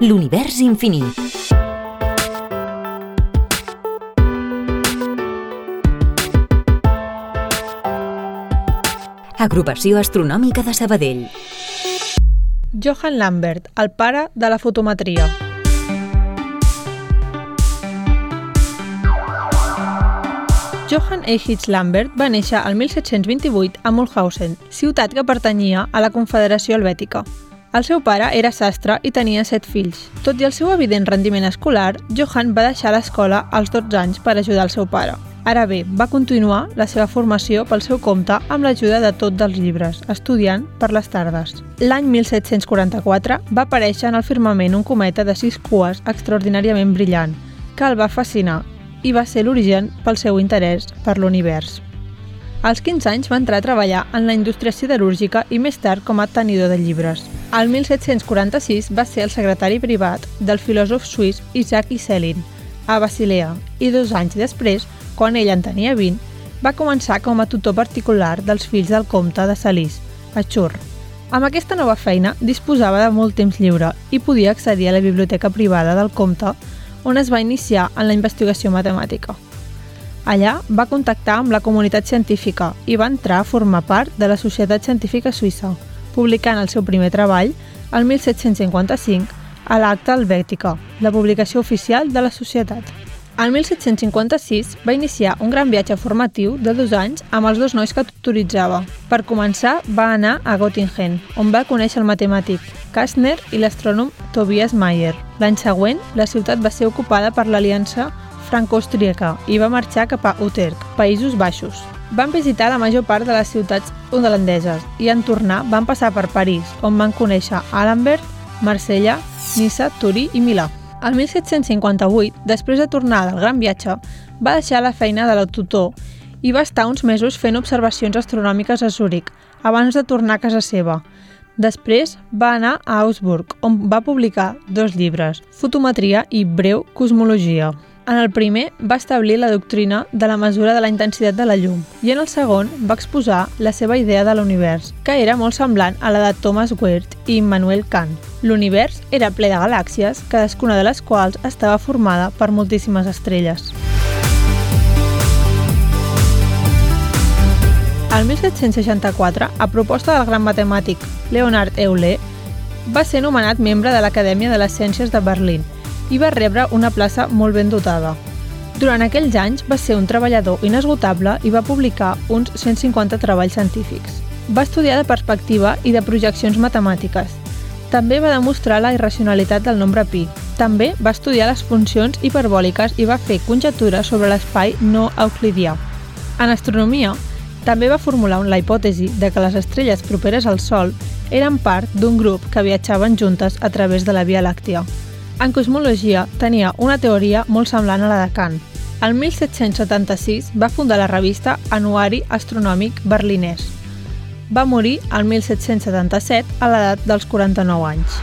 l'univers infinit. Agrupació Astronòmica de Sabadell. Johann Lambert, el pare de la fotometria. Johann Eichitz Lambert va néixer el 1728 a Mulhausen, ciutat que pertanyia a la Confederació Helvètica. El seu pare era sastre i tenia set fills. Tot i el seu evident rendiment escolar, Johann va deixar l'escola als 12 anys per ajudar el seu pare. Ara bé, va continuar la seva formació pel seu compte amb l'ajuda de tots els llibres, estudiant per les tardes. L'any 1744 va aparèixer en el firmament un cometa de sis cues extraordinàriament brillant, que el va fascinar i va ser l'origen pel seu interès per l'univers. Als 15 anys va entrar a treballar en la indústria siderúrgica i més tard com a tenidor de llibres. Al 1746 va ser el secretari privat del filòsof suís Isaac Iselin, a Basilea, i dos anys després, quan ell en tenia 20, va començar com a tutor particular dels fills del comte de Salís, a Chur. Amb aquesta nova feina disposava de molt temps lliure i podia accedir a la biblioteca privada del comte on es va iniciar en la investigació matemàtica. Allà va contactar amb la comunitat científica i va entrar a formar part de la Societat Científica Suïssa, publicant el seu primer treball el 1755 a l'Acta Helvètica, la publicació oficial de la societat. El 1756 va iniciar un gran viatge formatiu de dos anys amb els dos nois que tutoritzava. Per començar, va anar a Göttingen, on va conèixer el matemàtic Kastner i l'astrònom Tobias Mayer. L'any següent, la ciutat va ser ocupada per l'aliança franco-austríaca i va marxar cap a Utrecht, Països Baixos. Van visitar la major part de les ciutats holandeses i en tornar van passar per París, on van conèixer Alembert, Marsella, Nissa, Turí i Milà. El 1758, després de tornar del gran viatge, va deixar la feina de l'aututor i va estar uns mesos fent observacions astronòmiques a Zúrich, abans de tornar a casa seva. Després va anar a Augsburg, on va publicar dos llibres, Fotometria i Breu Cosmologia. En el primer va establir la doctrina de la mesura de la intensitat de la llum i en el segon va exposar la seva idea de l'univers, que era molt semblant a la de Thomas Wirth i Immanuel Kant. L'univers era ple de galàxies, cadascuna de les quals estava formada per moltíssimes estrelles. El 1764, a proposta del gran matemàtic Leonard Euler, va ser nomenat membre de l'Acadèmia de les Ciències de Berlín i va rebre una plaça molt ben dotada. Durant aquells anys va ser un treballador inesgotable i va publicar uns 150 treballs científics. Va estudiar de perspectiva i de projeccions matemàtiques. També va demostrar la irracionalitat del nombre pi. També va estudiar les funcions hiperbòliques i va fer conjectures sobre l'espai no euclidià. En astronomia, també va formular la hipòtesi de que les estrelles properes al Sol eren part d'un grup que viatjaven juntes a través de la Via Làctia. En cosmologia tenia una teoria molt semblant a la de Kant. El 1776 va fundar la revista Anuari Astronòmic Berlinès. Va morir el 1777 a l'edat dels 49 anys.